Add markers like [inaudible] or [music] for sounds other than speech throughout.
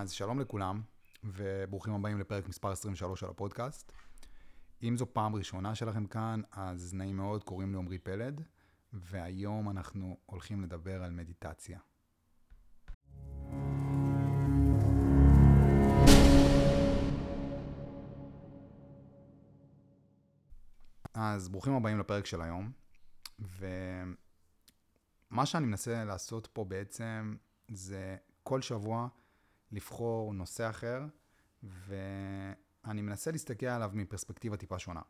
אז שלום לכולם, וברוכים הבאים לפרק מספר 23 של הפודקאסט. אם זו פעם ראשונה שלכם כאן, אז נעים מאוד, קוראים לי עמרי פלד, והיום אנחנו הולכים לדבר על מדיטציה. אז ברוכים הבאים לפרק של היום, ומה שאני מנסה לעשות פה בעצם זה כל שבוע לבחור נושא אחר, ואני מנסה להסתכל עליו מפרספקטיבה טיפה שונה.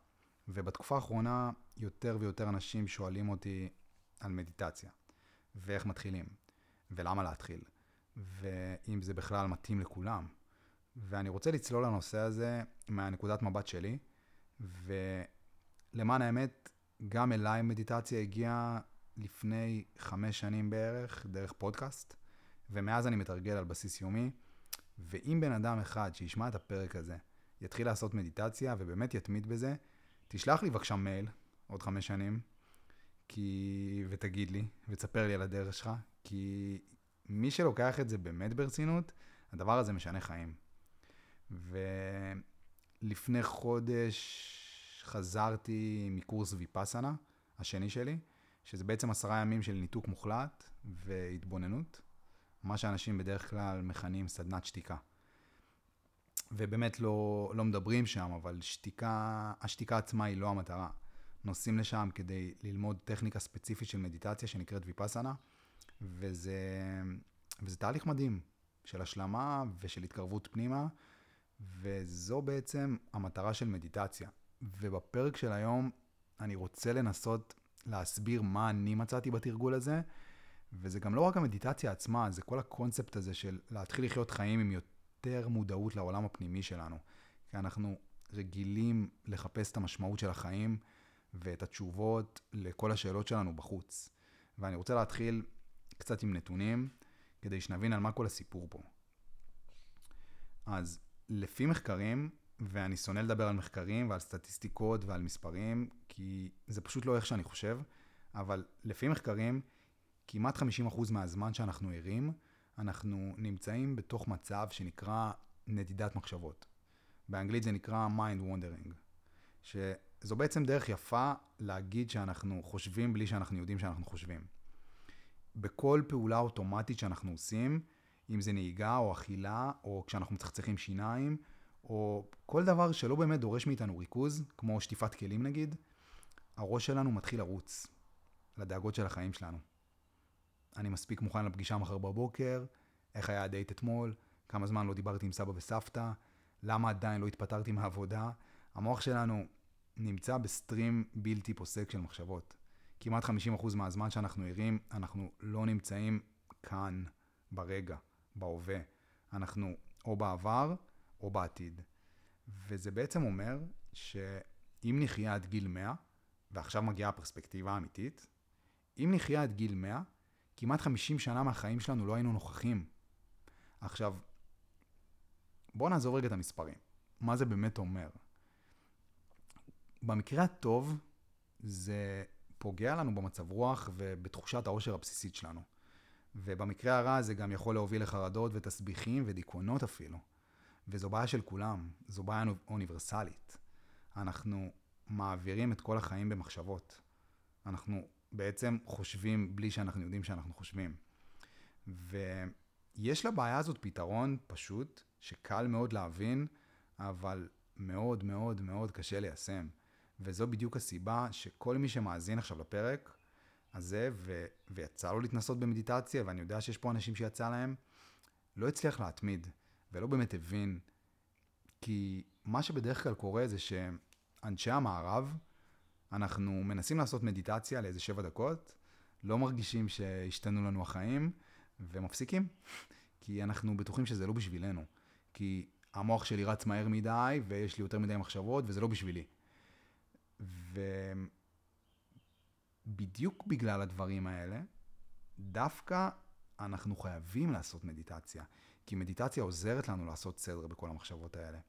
ובתקופה האחרונה יותר ויותר אנשים שואלים אותי על מדיטציה, ואיך מתחילים, ולמה להתחיל, ואם זה בכלל מתאים לכולם. ואני רוצה לצלול לנושא הזה מהנקודת מבט שלי, ולמען האמת, גם אליי מדיטציה הגיעה לפני חמש שנים בערך, דרך פודקאסט, ומאז אני מתרגל על בסיס יומי. ואם בן אדם אחד שישמע את הפרק הזה, יתחיל לעשות מדיטציה ובאמת יתמיד בזה, תשלח לי בבקשה מייל עוד חמש שנים, כי... ותגיד לי, ותספר לי על הדרך שלך, כי מי שלוקח את זה באמת ברצינות, הדבר הזה משנה חיים. ולפני חודש חזרתי מקורס ויפאסנה, השני שלי, שזה בעצם עשרה ימים של ניתוק מוחלט והתבוננות. מה שאנשים בדרך כלל מכנים סדנת שתיקה. ובאמת לא, לא מדברים שם, אבל שתיקה, השתיקה עצמה היא לא המטרה. נוסעים לשם כדי ללמוד טכניקה ספציפית של מדיטציה שנקראת ויפאסנה, וזה, וזה תהליך מדהים של השלמה ושל התקרבות פנימה, וזו בעצם המטרה של מדיטציה. ובפרק של היום אני רוצה לנסות להסביר מה אני מצאתי בתרגול הזה, וזה גם לא רק המדיטציה עצמה, זה כל הקונספט הזה של להתחיל לחיות חיים עם יותר מודעות לעולם הפנימי שלנו. כי אנחנו רגילים לחפש את המשמעות של החיים ואת התשובות לכל השאלות שלנו בחוץ. ואני רוצה להתחיל קצת עם נתונים, כדי שנבין על מה כל הסיפור פה. אז לפי מחקרים, ואני שונא לדבר על מחקרים ועל סטטיסטיקות ועל מספרים, כי זה פשוט לא איך שאני חושב, אבל לפי מחקרים, כמעט 50% מהזמן שאנחנו ערים, אנחנו נמצאים בתוך מצב שנקרא נדידת מחשבות. באנגלית זה נקרא mind wandering, שזו בעצם דרך יפה להגיד שאנחנו חושבים בלי שאנחנו יודעים שאנחנו חושבים. בכל פעולה אוטומטית שאנחנו עושים, אם זה נהיגה או אכילה, או כשאנחנו מצחצחים שיניים, או כל דבר שלא באמת דורש מאיתנו ריכוז, כמו שטיפת כלים נגיד, הראש שלנו מתחיל לרוץ לדאגות של החיים שלנו. אני מספיק מוכן לפגישה מחר בבוקר, איך היה הדייט אתמול, כמה זמן לא דיברתי עם סבא וסבתא, למה עדיין לא התפטרתי מהעבודה. המוח שלנו נמצא בסטרים בלתי פוסק של מחשבות. כמעט 50% מהזמן שאנחנו ערים, אנחנו לא נמצאים כאן, ברגע, בהווה. אנחנו או בעבר או בעתיד. וזה בעצם אומר שאם נחיה עד גיל 100, ועכשיו מגיעה הפרספקטיבה האמיתית, אם נחיה עד גיל 100, כמעט 50 שנה מהחיים שלנו לא היינו נוכחים. עכשיו, בואו נעזוב רגע את המספרים. מה זה באמת אומר? במקרה הטוב, זה פוגע לנו במצב רוח ובתחושת העושר הבסיסית שלנו. ובמקרה הרע זה גם יכול להוביל לחרדות ותסביכים ודיכאונות אפילו. וזו בעיה של כולם, זו בעיה אוניברסלית. אנחנו מעבירים את כל החיים במחשבות. אנחנו בעצם חושבים בלי שאנחנו יודעים שאנחנו חושבים. ויש לבעיה הזאת פתרון פשוט, שקל מאוד להבין, אבל מאוד מאוד מאוד קשה ליישם. וזו בדיוק הסיבה שכל מי שמאזין עכשיו לפרק הזה, ו- ויצא לו להתנסות במדיטציה, ואני יודע שיש פה אנשים שיצא להם, לא הצליח להתמיד, ולא באמת הבין. כי מה שבדרך כלל קורה זה שאנשי המערב, אנחנו מנסים לעשות מדיטציה לאיזה שבע דקות, לא מרגישים שהשתנו לנו החיים, ומפסיקים. כי אנחנו בטוחים שזה לא בשבילנו. כי המוח שלי רץ מהר מדי, ויש לי יותר מדי מחשבות, וזה לא בשבילי. ובדיוק בגלל הדברים האלה, דווקא אנחנו חייבים לעשות מדיטציה. כי מדיטציה עוזרת לנו לעשות סדר בכל המחשבות האלה.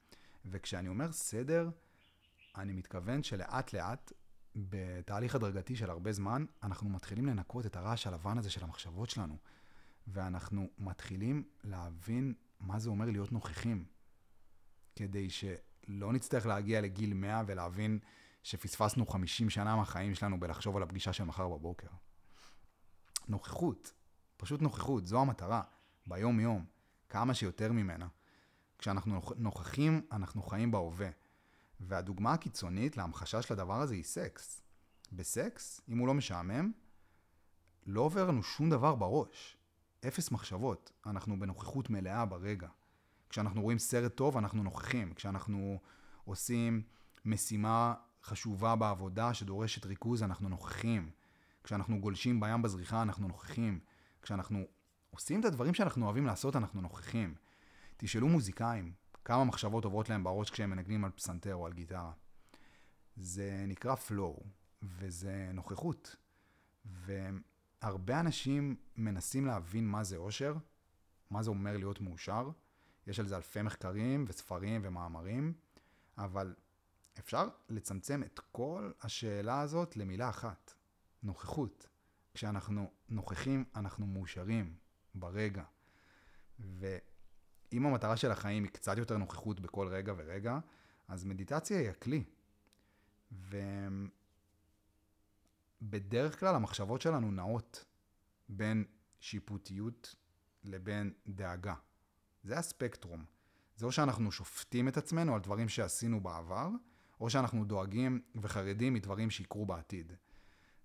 וכשאני אומר סדר, אני מתכוון שלאט לאט בתהליך הדרגתי של הרבה זמן, אנחנו מתחילים לנקות את הרעש הלבן הזה של המחשבות שלנו, ואנחנו מתחילים להבין מה זה אומר להיות נוכחים, כדי שלא נצטרך להגיע לגיל 100 ולהבין שפספסנו 50 שנה מהחיים שלנו בלחשוב על הפגישה של מחר בבוקר. נוכחות, פשוט נוכחות, זו המטרה, ביום-יום, כמה שיותר ממנה. כשאנחנו נוכחים, אנחנו חיים בהווה. והדוגמה הקיצונית להמחשה של הדבר הזה היא סקס. בסקס, אם הוא לא משעמם, לא עובר לנו שום דבר בראש. אפס מחשבות. אנחנו בנוכחות מלאה ברגע. כשאנחנו רואים סרט טוב, אנחנו נוכחים. כשאנחנו עושים משימה חשובה בעבודה שדורשת ריכוז, אנחנו נוכחים. כשאנחנו גולשים בים בזריחה, אנחנו נוכחים. כשאנחנו עושים את הדברים שאנחנו אוהבים לעשות, אנחנו נוכחים. תשאלו מוזיקאים, כמה מחשבות עוברות להם בראש כשהם מנגנים על פסנתר או על גיטרה. זה נקרא flow, וזה נוכחות. והרבה אנשים מנסים להבין מה זה אושר, מה זה אומר להיות מאושר. יש על זה אלפי מחקרים וספרים ומאמרים, אבל אפשר לצמצם את כל השאלה הזאת למילה אחת, נוכחות. כשאנחנו נוכחים, אנחנו מאושרים ברגע. ואם המטרה של החיים היא קצת יותר נוכחות בכל רגע ורגע, אז מדיטציה היא הכלי. ובדרך כלל המחשבות שלנו נעות בין שיפוטיות לבין דאגה. זה הספקטרום. זה או שאנחנו שופטים את עצמנו על דברים שעשינו בעבר, או שאנחנו דואגים וחרדים מדברים שיקרו בעתיד.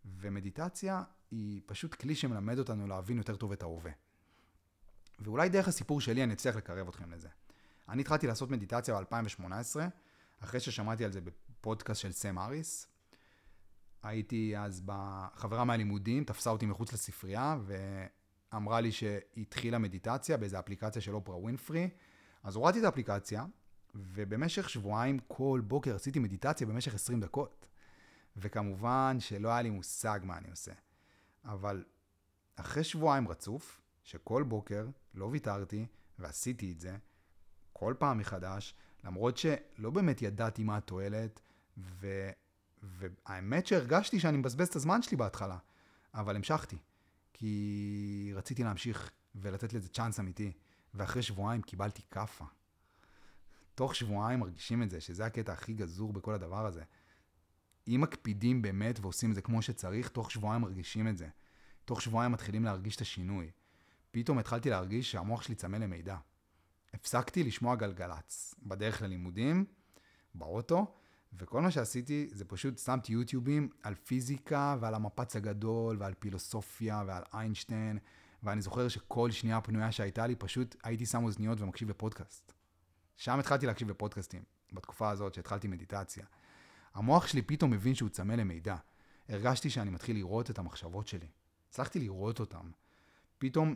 ומדיטציה היא פשוט כלי שמלמד אותנו להבין יותר טוב את ההווה. ואולי דרך הסיפור שלי אני אצליח לקרב אתכם לזה. אני התחלתי לעשות מדיטציה ב-2018, אחרי ששמעתי על זה בפודקאסט של סם אריס. הייתי אז בחברה מהלימודים, תפסה אותי מחוץ לספרייה, ואמרה לי שהתחילה מדיטציה באיזו אפליקציה של אופרה ווינפרי. אז הורדתי את האפליקציה, ובמשך שבועיים כל בוקר עשיתי מדיטציה במשך 20 דקות. וכמובן שלא היה לי מושג מה אני עושה. אבל אחרי שבועיים רצוף, שכל בוקר לא ויתרתי ועשיתי את זה, כל פעם מחדש, למרות שלא באמת ידעתי מה התועלת, ו... והאמת שהרגשתי שאני מבזבז את הזמן שלי בהתחלה, אבל המשכתי, כי רציתי להמשיך ולתת לזה צ'אנס אמיתי, ואחרי שבועיים קיבלתי כאפה. תוך שבועיים מרגישים את זה, שזה הקטע הכי גזור בכל הדבר הזה. אם מקפידים באמת ועושים את זה כמו שצריך, תוך שבועיים מרגישים את זה. תוך שבועיים מתחילים להרגיש את השינוי. פתאום התחלתי להרגיש שהמוח שלי צמא למידע. הפסקתי לשמוע גלגלצ. בדרך ללימודים, באוטו, וכל מה שעשיתי זה פשוט שמתי יוטיובים על פיזיקה ועל המפץ הגדול ועל פילוסופיה ועל איינשטיין, ואני זוכר שכל שנייה פנויה שהייתה לי, פשוט הייתי שם אוזניות ומקשיב לפודקאסט. שם התחלתי להקשיב לפודקאסטים, בתקופה הזאת שהתחלתי מדיטציה. המוח שלי פתאום מבין שהוא צמא למידע. הרגשתי שאני מתחיל לראות את המחשבות שלי. הצלחתי לראות אותן. פתאום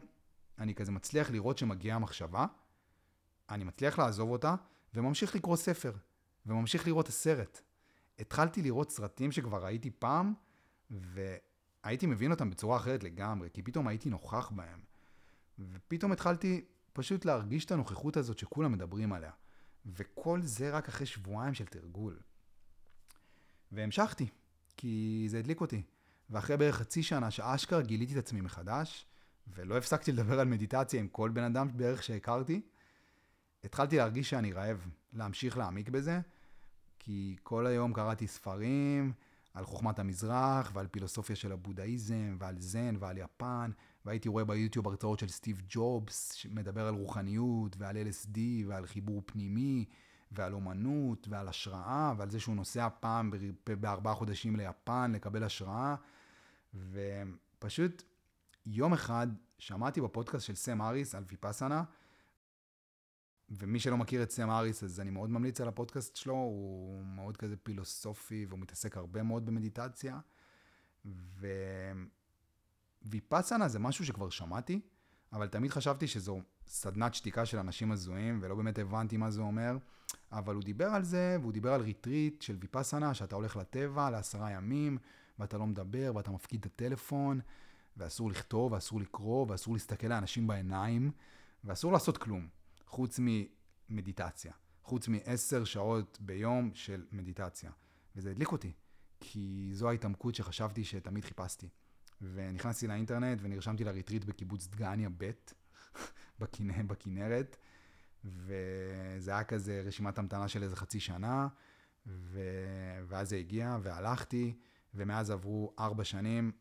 אני כזה מצליח לראות שמגיעה המחשבה, אני מצליח לעזוב אותה, וממשיך לקרוא ספר, וממשיך לראות את הסרט. התחלתי לראות סרטים שכבר ראיתי פעם, והייתי מבין אותם בצורה אחרת לגמרי, כי פתאום הייתי נוכח בהם. ופתאום התחלתי פשוט להרגיש את הנוכחות הזאת שכולם מדברים עליה. וכל זה רק אחרי שבועיים של תרגול. והמשכתי, כי זה הדליק אותי. ואחרי בערך חצי שנה שאשכרה גיליתי את עצמי מחדש, ולא הפסקתי לדבר על מדיטציה עם כל בן אדם בערך שהכרתי, התחלתי להרגיש שאני רעב להמשיך להעמיק בזה, כי כל היום קראתי ספרים על חוכמת המזרח ועל פילוסופיה של הבודהיזם ועל זן ועל יפן, והייתי רואה ביוטיוב הרצאות של סטיב ג'ובס, שמדבר על רוחניות ועל LSD ועל חיבור פנימי ועל אומנות ועל השראה ועל זה שהוא נוסע פעם בארבעה חודשים ליפן לקבל השראה. ופשוט יום אחד שמעתי בפודקאסט של סם אריס על ויפאסנה, ומי שלא מכיר את סם האריס, אז אני מאוד ממליץ על הפודקאסט שלו, הוא מאוד כזה פילוסופי, והוא מתעסק הרבה מאוד במדיטציה. וויפאסנה זה משהו שכבר שמעתי, אבל תמיד חשבתי שזו סדנת שתיקה של אנשים הזויים, ולא באמת הבנתי מה זה אומר. אבל הוא דיבר על זה, והוא דיבר על ריטריט של ויפאסנה, שאתה הולך לטבע לעשרה ימים, ואתה לא מדבר, ואתה מפקיד את הטלפון, ואסור לכתוב, ואסור לקרוא, ואסור להסתכל לאנשים בעיניים, ואסור לעשות כלום. חוץ ממדיטציה, חוץ מעשר שעות ביום של מדיטציה. וזה הדליק אותי, כי זו ההתעמקות שחשבתי שתמיד חיפשתי. ונכנסתי לאינטרנט ונרשמתי לריטריט בקיבוץ דגניה ב' [laughs] בכנרת, וזה היה כזה רשימת המתנה של איזה חצי שנה, ו... ואז זה הגיע, והלכתי, ומאז עברו ארבע שנים,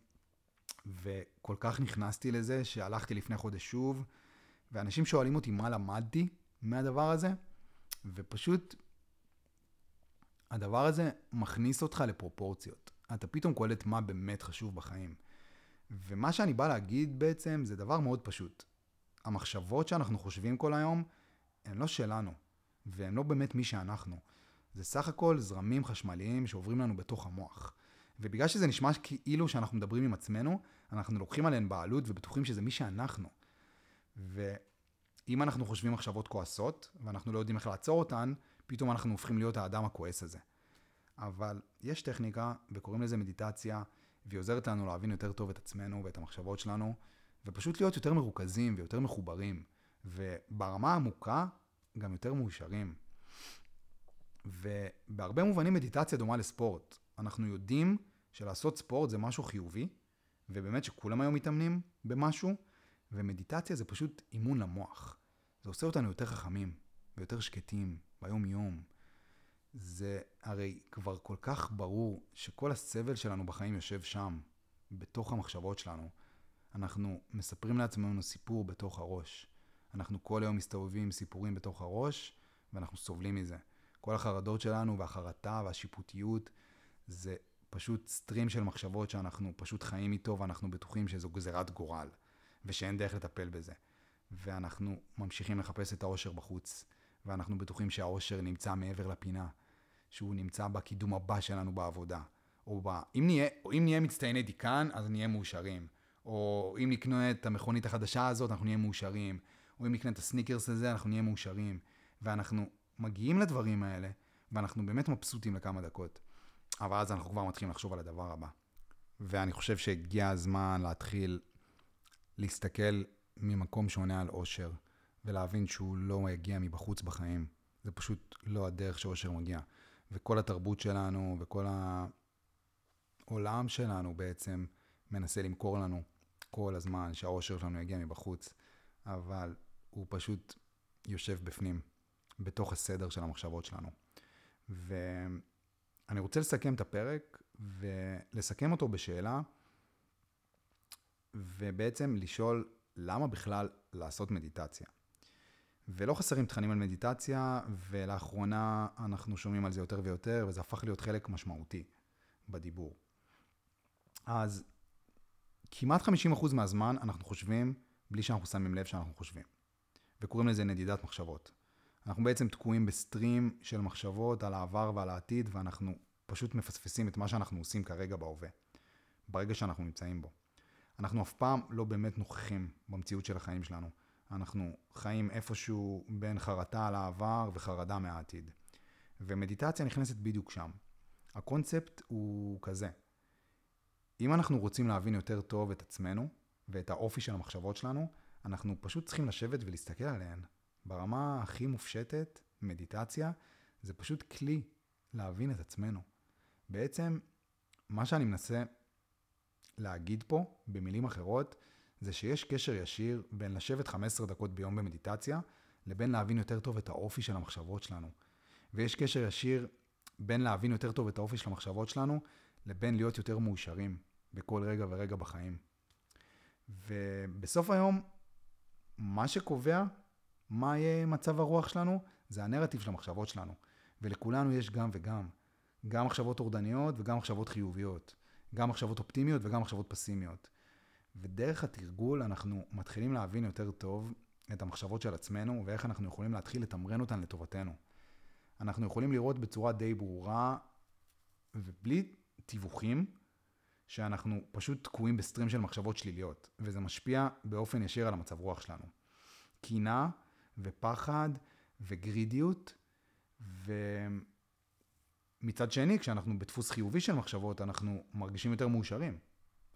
וכל כך נכנסתי לזה, שהלכתי לפני חודש שוב, ואנשים שואלים אותי מה למדתי מהדבר הזה, ופשוט הדבר הזה מכניס אותך לפרופורציות. אתה פתאום קולט מה באמת חשוב בחיים. ומה שאני בא להגיד בעצם זה דבר מאוד פשוט. המחשבות שאנחנו חושבים כל היום, הן לא שלנו, והן לא באמת מי שאנחנו. זה סך הכל זרמים חשמליים שעוברים לנו בתוך המוח. ובגלל שזה נשמע כאילו שאנחנו מדברים עם עצמנו, אנחנו לוקחים עליהן בעלות ובטוחים שזה מי שאנחנו. ואם אנחנו חושבים מחשבות כועסות, ואנחנו לא יודעים איך לעצור אותן, פתאום אנחנו הופכים להיות האדם הכועס הזה. אבל יש טכניקה, וקוראים לזה מדיטציה, והיא עוזרת לנו להבין יותר טוב את עצמנו ואת המחשבות שלנו, ופשוט להיות יותר מרוכזים ויותר מחוברים, וברמה העמוקה, גם יותר מאושרים. ובהרבה מובנים מדיטציה דומה לספורט. אנחנו יודעים שלעשות ספורט זה משהו חיובי, ובאמת שכולם היום מתאמנים במשהו, ומדיטציה זה פשוט אימון למוח. זה עושה אותנו יותר חכמים ויותר שקטים ביום-יום. זה הרי כבר כל כך ברור שכל הסבל שלנו בחיים יושב שם, בתוך המחשבות שלנו. אנחנו מספרים לעצמנו סיפור בתוך הראש. אנחנו כל היום מסתובבים עם סיפורים בתוך הראש, ואנחנו סובלים מזה. כל החרדות שלנו והחרטה והשיפוטיות, זה פשוט סטרים של מחשבות שאנחנו פשוט חיים איתו, ואנחנו בטוחים שזו גזירת גורל, ושאין דרך לטפל בזה. ואנחנו ממשיכים לחפש את האושר בחוץ, ואנחנו בטוחים שהאושר נמצא מעבר לפינה, שהוא נמצא בקידום הבא שלנו בעבודה. או ב... אם נהיה, או אם נהיה מצטייני דיקן, אז נהיה מאושרים. או אם נקנה את המכונית החדשה הזאת, אנחנו נהיה מאושרים. או אם נקנה את הסניקרס הזה, אנחנו נהיה מאושרים. ואנחנו מגיעים לדברים האלה, ואנחנו באמת מבסוטים לכמה דקות. אבל אז אנחנו כבר מתחילים לחשוב על הדבר הבא. ואני חושב שהגיע הזמן להתחיל להסתכל ממקום שעונה על אושר, ולהבין שהוא לא יגיע מבחוץ בחיים. זה פשוט לא הדרך שאושר מגיע. וכל התרבות שלנו, וכל העולם שלנו בעצם מנסה למכור לנו כל הזמן שהאושר שלנו יגיע מבחוץ, אבל הוא פשוט יושב בפנים, בתוך הסדר של המחשבות שלנו. ואני רוצה לסכם את הפרק, ולסכם אותו בשאלה, ובעצם לשאול למה בכלל לעשות מדיטציה. ולא חסרים תכנים על מדיטציה, ולאחרונה אנחנו שומעים על זה יותר ויותר, וזה הפך להיות חלק משמעותי בדיבור. אז כמעט 50% מהזמן אנחנו חושבים בלי שאנחנו שמים לב שאנחנו חושבים. וקוראים לזה נדידת מחשבות. אנחנו בעצם תקועים בסטרים של מחשבות על העבר ועל העתיד, ואנחנו פשוט מפספסים את מה שאנחנו עושים כרגע בהווה, ברגע שאנחנו נמצאים בו. אנחנו אף פעם לא באמת נוכחים במציאות של החיים שלנו. אנחנו חיים איפשהו בין חרטה על העבר וחרדה מהעתיד. ומדיטציה נכנסת בדיוק שם. הקונספט הוא כזה, אם אנחנו רוצים להבין יותר טוב את עצמנו ואת האופי של המחשבות שלנו, אנחנו פשוט צריכים לשבת ולהסתכל עליהן. ברמה הכי מופשטת, מדיטציה, זה פשוט כלי להבין את עצמנו. בעצם, מה שאני מנסה להגיד פה, במילים אחרות, זה שיש קשר ישיר בין לשבת 15 דקות ביום במדיטציה, לבין להבין יותר טוב את האופי של המחשבות שלנו. ויש קשר ישיר בין להבין יותר טוב את האופי של המחשבות שלנו, לבין להיות יותר מאושרים בכל רגע ורגע בחיים. ובסוף היום, מה שקובע מה יהיה מצב הרוח שלנו, זה הנרטיב של המחשבות שלנו. ולכולנו יש גם וגם. גם מחשבות טורדניות וגם מחשבות חיוביות. גם מחשבות אופטימיות וגם מחשבות פסימיות. ודרך התרגול אנחנו מתחילים להבין יותר טוב את המחשבות של עצמנו ואיך אנחנו יכולים להתחיל לתמרן אותן לטובתנו. אנחנו יכולים לראות בצורה די ברורה ובלי תיווכים שאנחנו פשוט תקועים בסטרים של מחשבות שליליות, וזה משפיע באופן ישיר על המצב רוח שלנו. קינה ופחד וגרידיות, ומצד שני, כשאנחנו בדפוס חיובי של מחשבות, אנחנו מרגישים יותר מאושרים,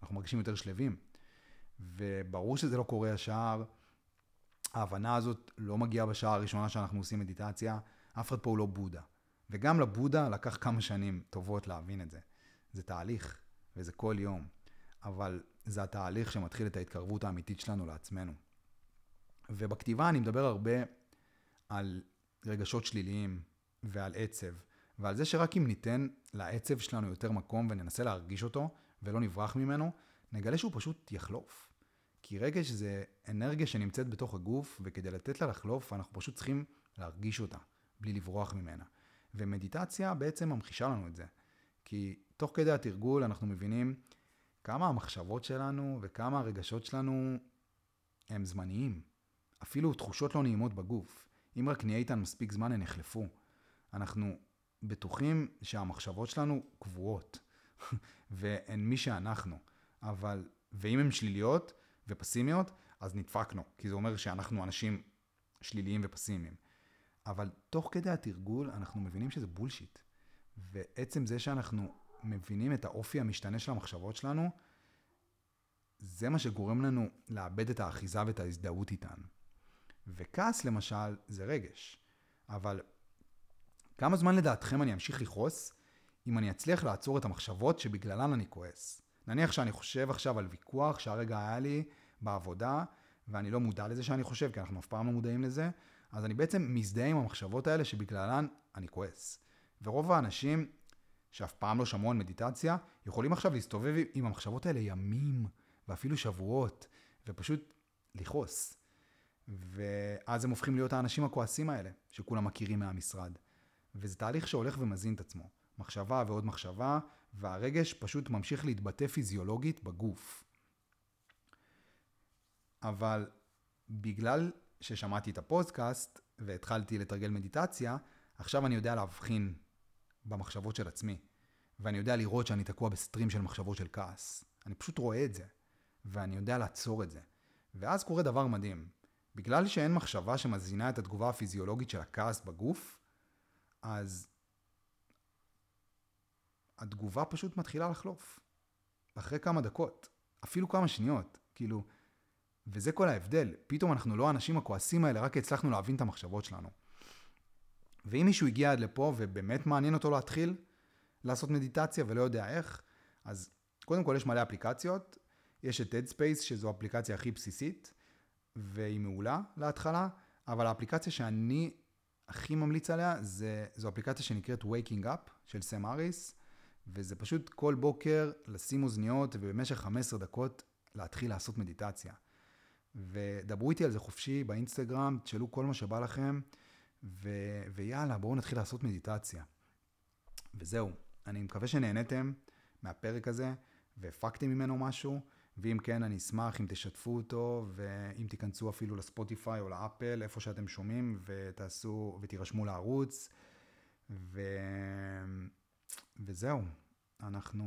אנחנו מרגישים יותר שלווים. וברור שזה לא קורה ישר, ההבנה הזאת לא מגיעה בשעה הראשונה שאנחנו עושים מדיטציה, אף אחד פה הוא לא בודה. וגם לבודה לקח כמה שנים טובות להבין את זה. זה תהליך, וזה כל יום. אבל זה התהליך שמתחיל את ההתקרבות האמיתית שלנו לעצמנו. ובכתיבה אני מדבר הרבה על רגשות שליליים ועל עצב, ועל זה שרק אם ניתן לעצב שלנו יותר מקום וננסה להרגיש אותו, ולא נברח ממנו, נגלה שהוא פשוט יחלוף. כי רגש זה אנרגיה שנמצאת בתוך הגוף, וכדי לתת לה לחלוף, אנחנו פשוט צריכים להרגיש אותה, בלי לברוח ממנה. ומדיטציה בעצם ממחישה לנו את זה. כי תוך כדי התרגול אנחנו מבינים כמה המחשבות שלנו וכמה הרגשות שלנו הם זמניים. אפילו תחושות לא נעימות בגוף. אם רק נהיה איתן מספיק זמן, הן יחלפו. אנחנו בטוחים שהמחשבות שלנו קבועות, [laughs] והן מי שאנחנו. אבל, ואם הן שליליות ופסימיות, אז נדפקנו, כי זה אומר שאנחנו אנשים שליליים ופסימיים. אבל תוך כדי התרגול אנחנו מבינים שזה בולשיט. ועצם זה שאנחנו מבינים את האופי המשתנה של המחשבות שלנו, זה מה שגורם לנו לאבד את האחיזה ואת ההזדהות איתן. וכעס למשל זה רגש, אבל כמה זמן לדעתכם אני אמשיך לכעוס אם אני אצליח לעצור את המחשבות שבגללן אני כועס? נניח שאני חושב עכשיו על ויכוח שהרגע היה לי בעבודה, ואני לא מודע לזה שאני חושב, כי אנחנו אף פעם לא מודעים לזה, אז אני בעצם מזדהה עם המחשבות האלה שבגללן אני כועס. ורוב האנשים שאף פעם לא שמעו על מדיטציה, יכולים עכשיו להסתובב עם המחשבות האלה ימים, ואפילו שבועות, ופשוט לכעוס. ואז הם הופכים להיות האנשים הכועסים האלה, שכולם מכירים מהמשרד. וזה תהליך שהולך ומזין את עצמו. מחשבה ועוד מחשבה, והרגש פשוט ממשיך להתבטא פיזיולוגית בגוף. אבל בגלל ששמעתי את הפודקאסט והתחלתי לתרגל מדיטציה, עכשיו אני יודע להבחין במחשבות של עצמי. ואני יודע לראות שאני תקוע בסטרים של מחשבות של כעס. אני פשוט רואה את זה, ואני יודע לעצור את זה. ואז קורה דבר מדהים. בגלל שאין מחשבה שמזינה את התגובה הפיזיולוגית של הכעס בגוף, אז התגובה פשוט מתחילה לחלוף. אחרי כמה דקות, אפילו כמה שניות, כאילו, וזה כל ההבדל. פתאום אנחנו לא האנשים הכועסים האלה, רק הצלחנו להבין את המחשבות שלנו. ואם מישהו הגיע עד לפה ובאמת מעניין אותו להתחיל לעשות מדיטציה ולא יודע איך, אז קודם כל יש מלא אפליקציות. יש את Headspace, שזו האפליקציה הכי בסיסית, והיא מעולה להתחלה, אבל האפליקציה שאני הכי ממליץ עליה, זה, זו אפליקציה שנקראת Waking Up של סם אריס, וזה פשוט כל בוקר לשים אוזניות ובמשך 15 דקות להתחיל לעשות מדיטציה. ודברו איתי על זה חופשי באינסטגרם, תשאלו כל מה שבא לכם, ו... ויאללה, בואו נתחיל לעשות מדיטציה. וזהו, אני מקווה שנהניתם מהפרק הזה, והפקתם ממנו משהו, ואם כן, אני אשמח אם תשתפו אותו, ואם תיכנסו אפילו לספוטיפיי או לאפל, איפה שאתם שומעים, ותעשו, ותירשמו לערוץ, ו... וזהו, אנחנו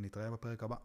נתראה בפרק הבא.